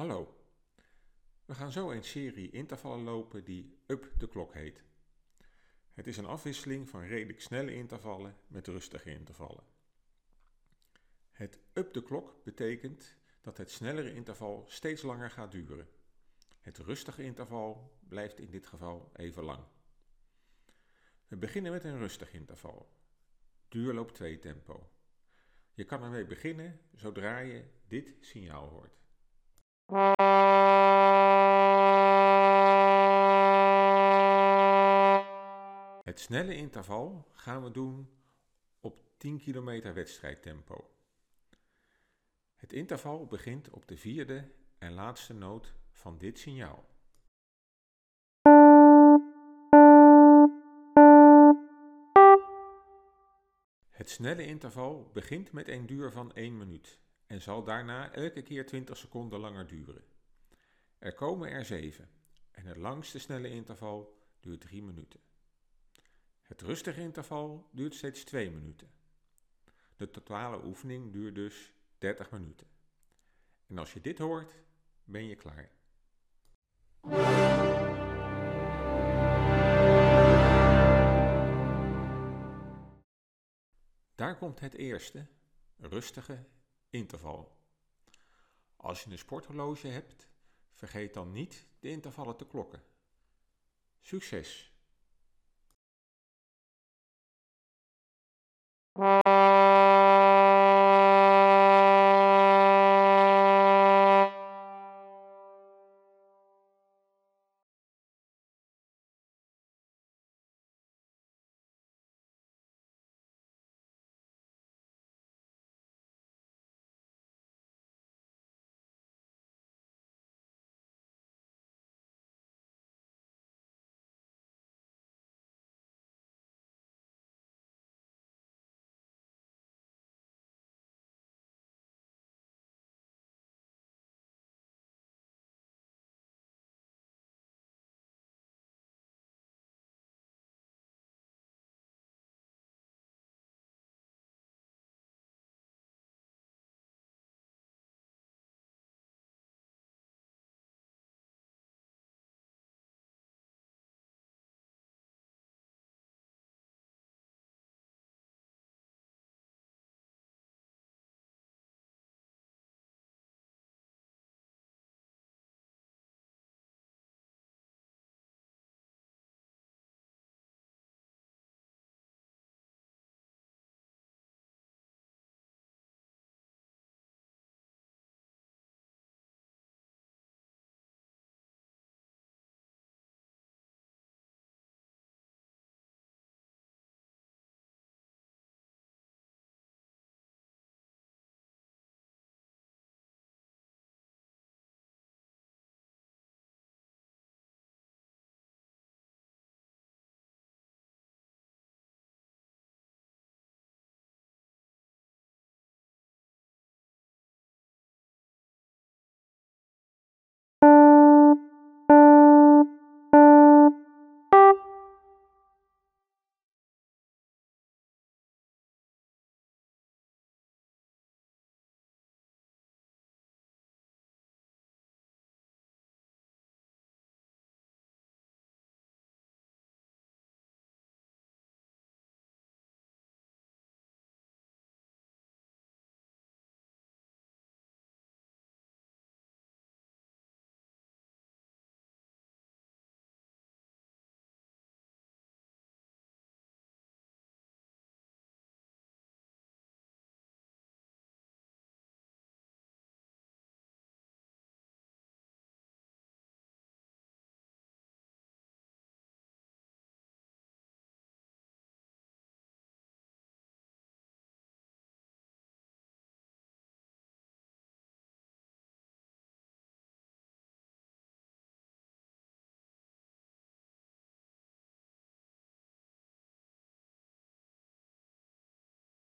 Hallo. We gaan zo een serie intervallen lopen die up de klok heet. Het is een afwisseling van redelijk snelle intervallen met rustige intervallen. Het up de klok betekent dat het snellere interval steeds langer gaat duren. Het rustige interval blijft in dit geval even lang. We beginnen met een rustig interval. Duurloop 2 tempo. Je kan ermee beginnen zodra je dit signaal hoort. Het snelle interval gaan we doen op 10 kilometer wedstrijdtempo. Het interval begint op de vierde en laatste noot van dit signaal. Het snelle interval begint met een duur van 1 minuut en zal daarna elke keer 20 seconden langer duren. Er komen er 7 en het langste snelle interval duurt 3 minuten. Het rustige interval duurt steeds 2 minuten. De totale oefening duurt dus 30 minuten. En als je dit hoort, ben je klaar. Daar komt het eerste, rustige interval. Als je een sporthorloge hebt, vergeet dan niet de intervallen te klokken. Succes!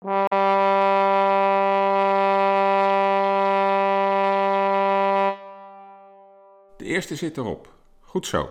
De eerste zit erop. Goed zo.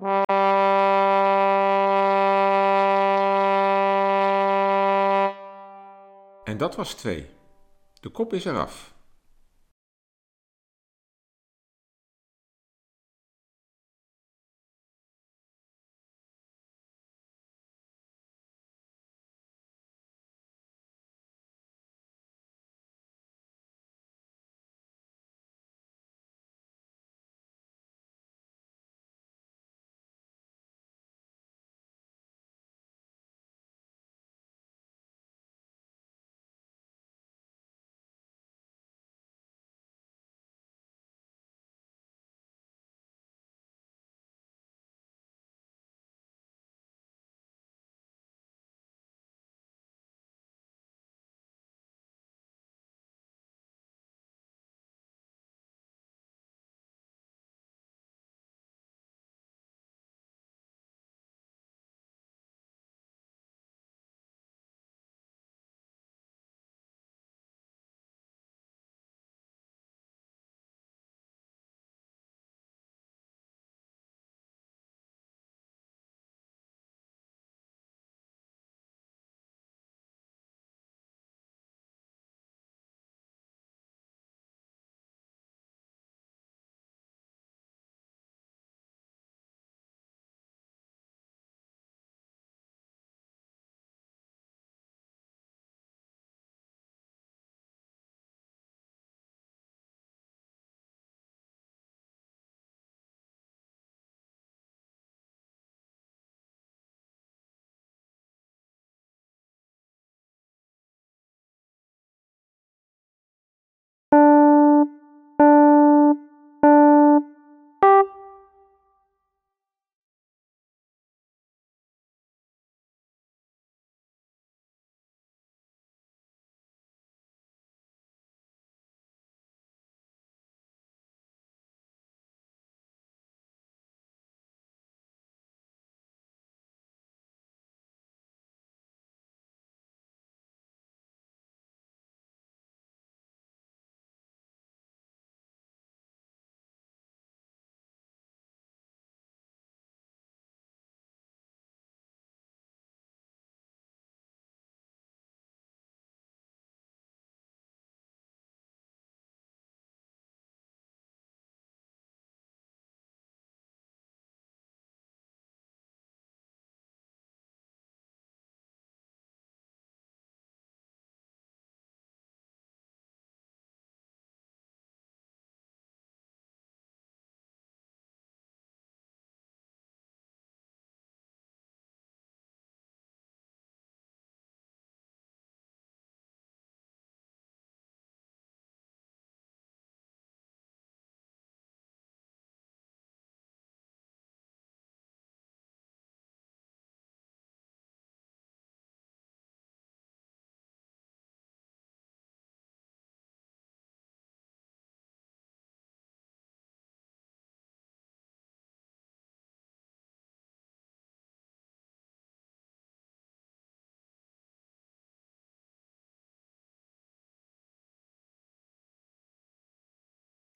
En dat was twee. De kop is eraf.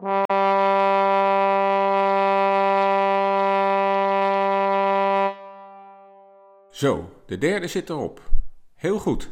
Zo, de derde zit erop. Heel goed.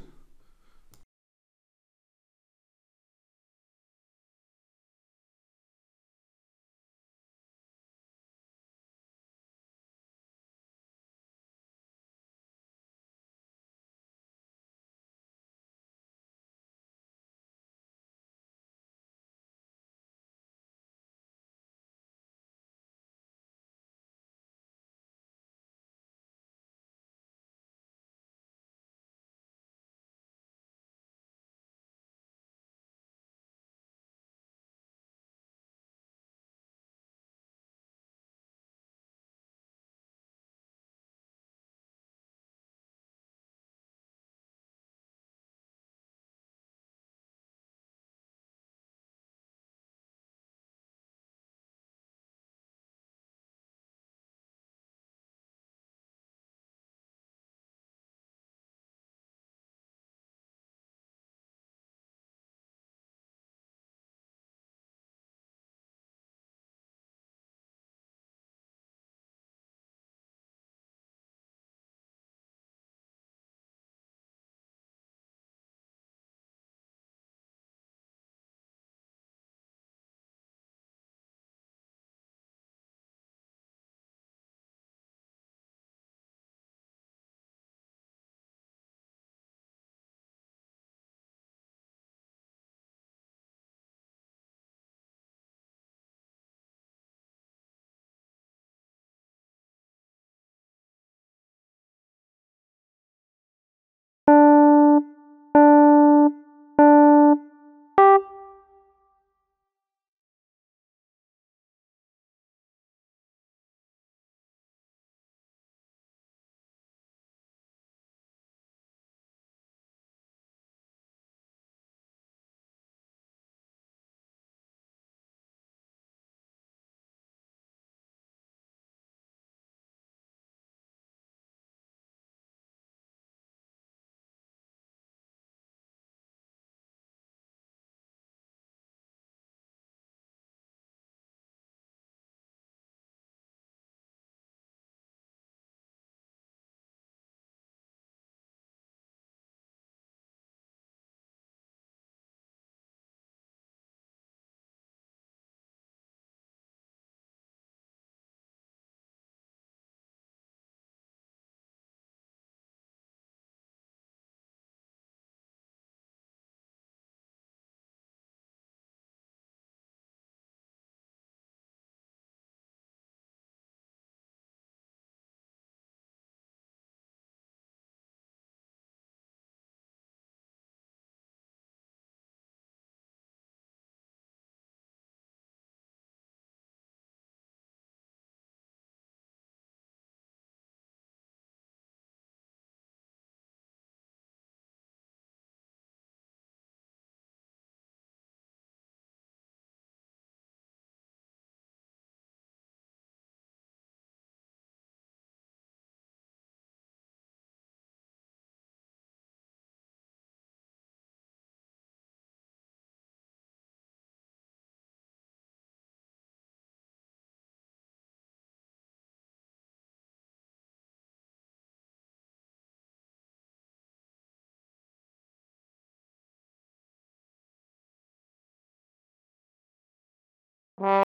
En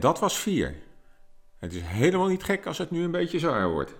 dat was 4. Het is helemaal niet gek als het nu een beetje zwaar wordt.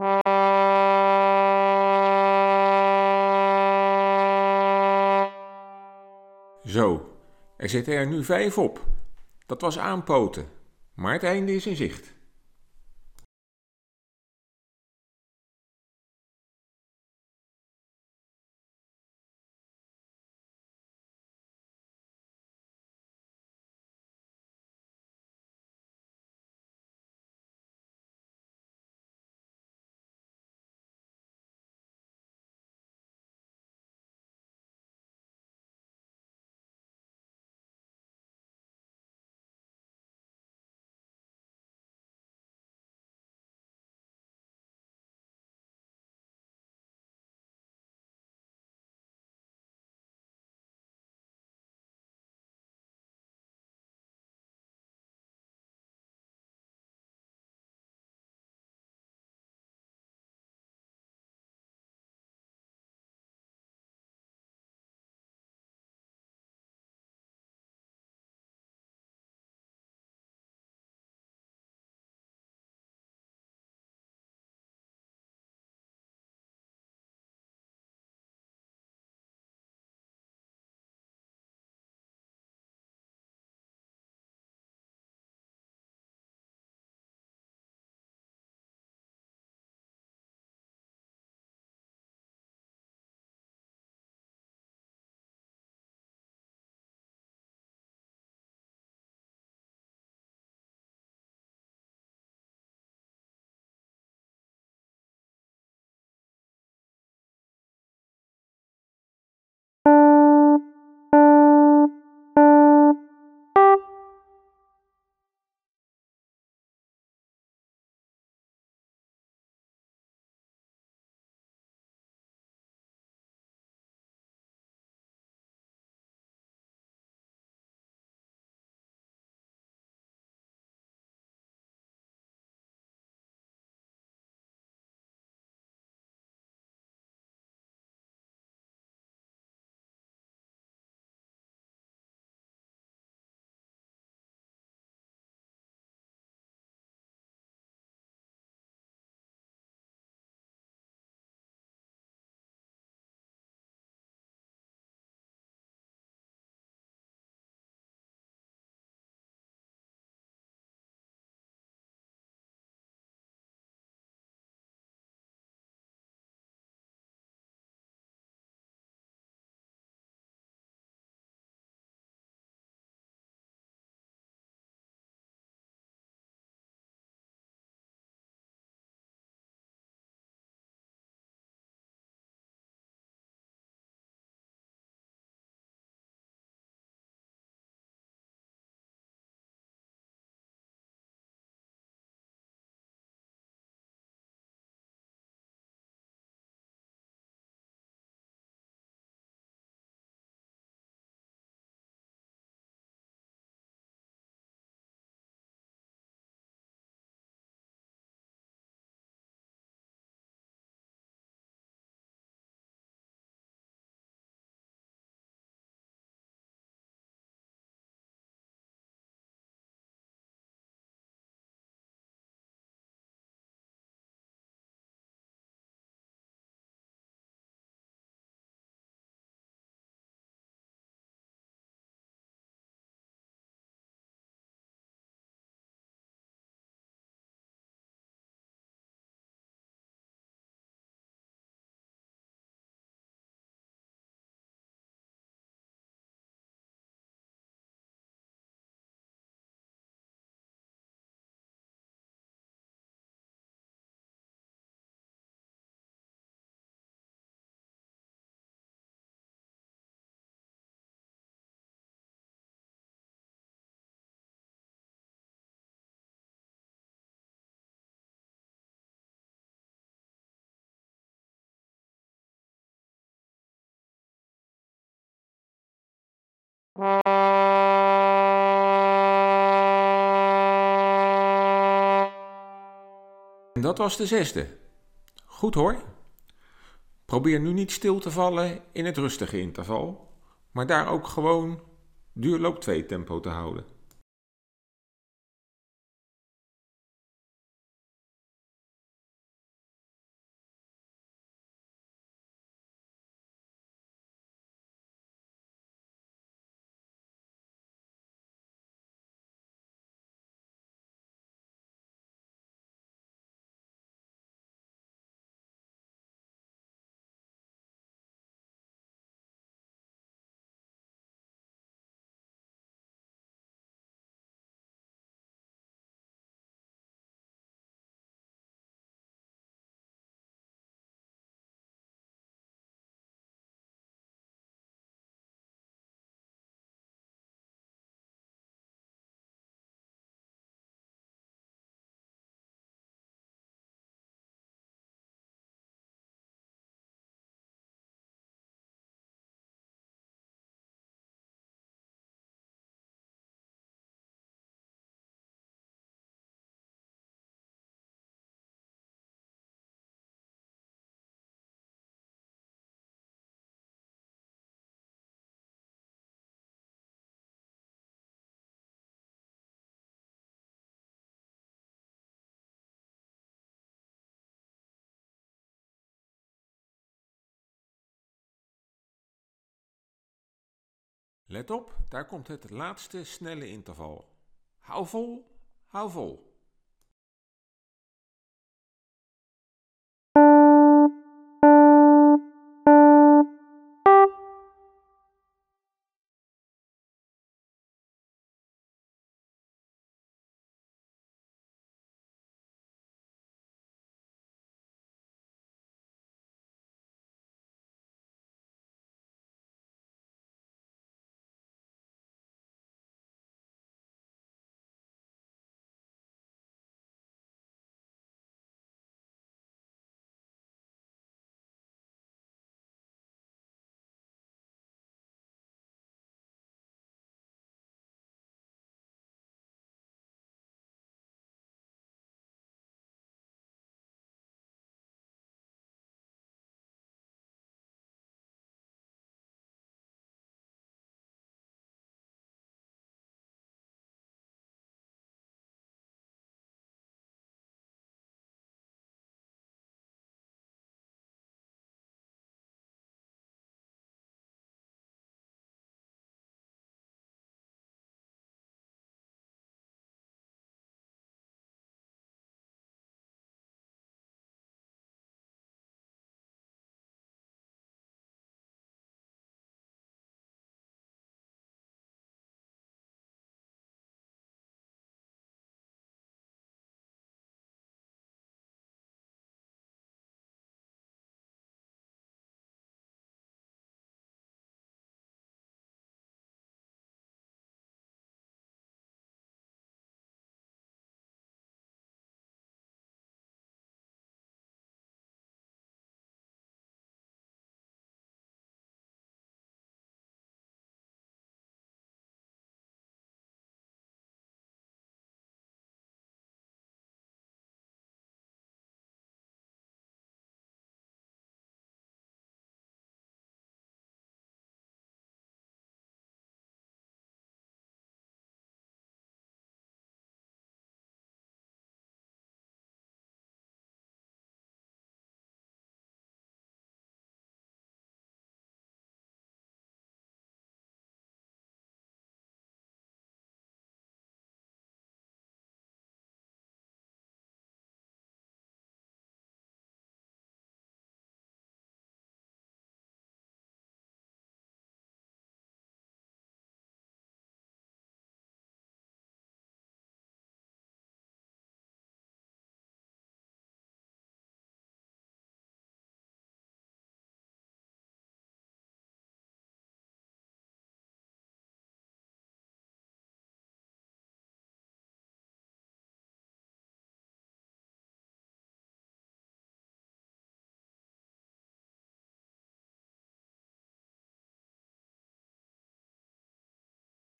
Zo, er zitten er nu vijf op. Dat was aanpoten, maar het einde is in zicht. En dat was de zesde. Goed hoor. Probeer nu niet stil te vallen in het rustige interval, maar daar ook gewoon duurloop 2 tempo te houden. Let op, daar komt het laatste snelle interval. Hou vol, hou vol.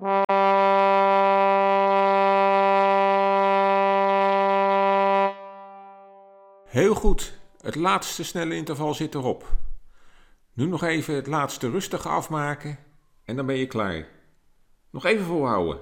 Heel goed, het laatste snelle interval zit erop. Nu nog even het laatste rustig afmaken en dan ben je klaar. Nog even volhouden.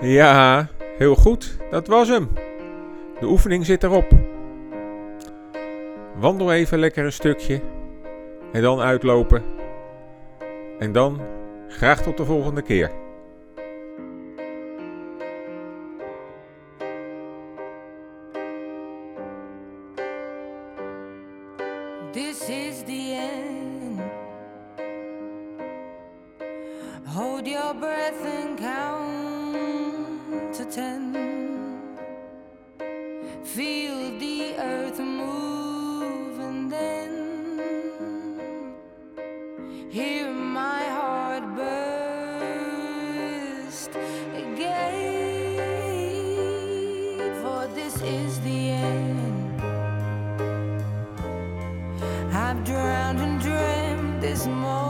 Ja, heel goed. Dat was hem. De oefening zit erop. Wandel even lekker een stukje. En dan uitlopen. En dan graag tot de volgende keer. around and dream this morning.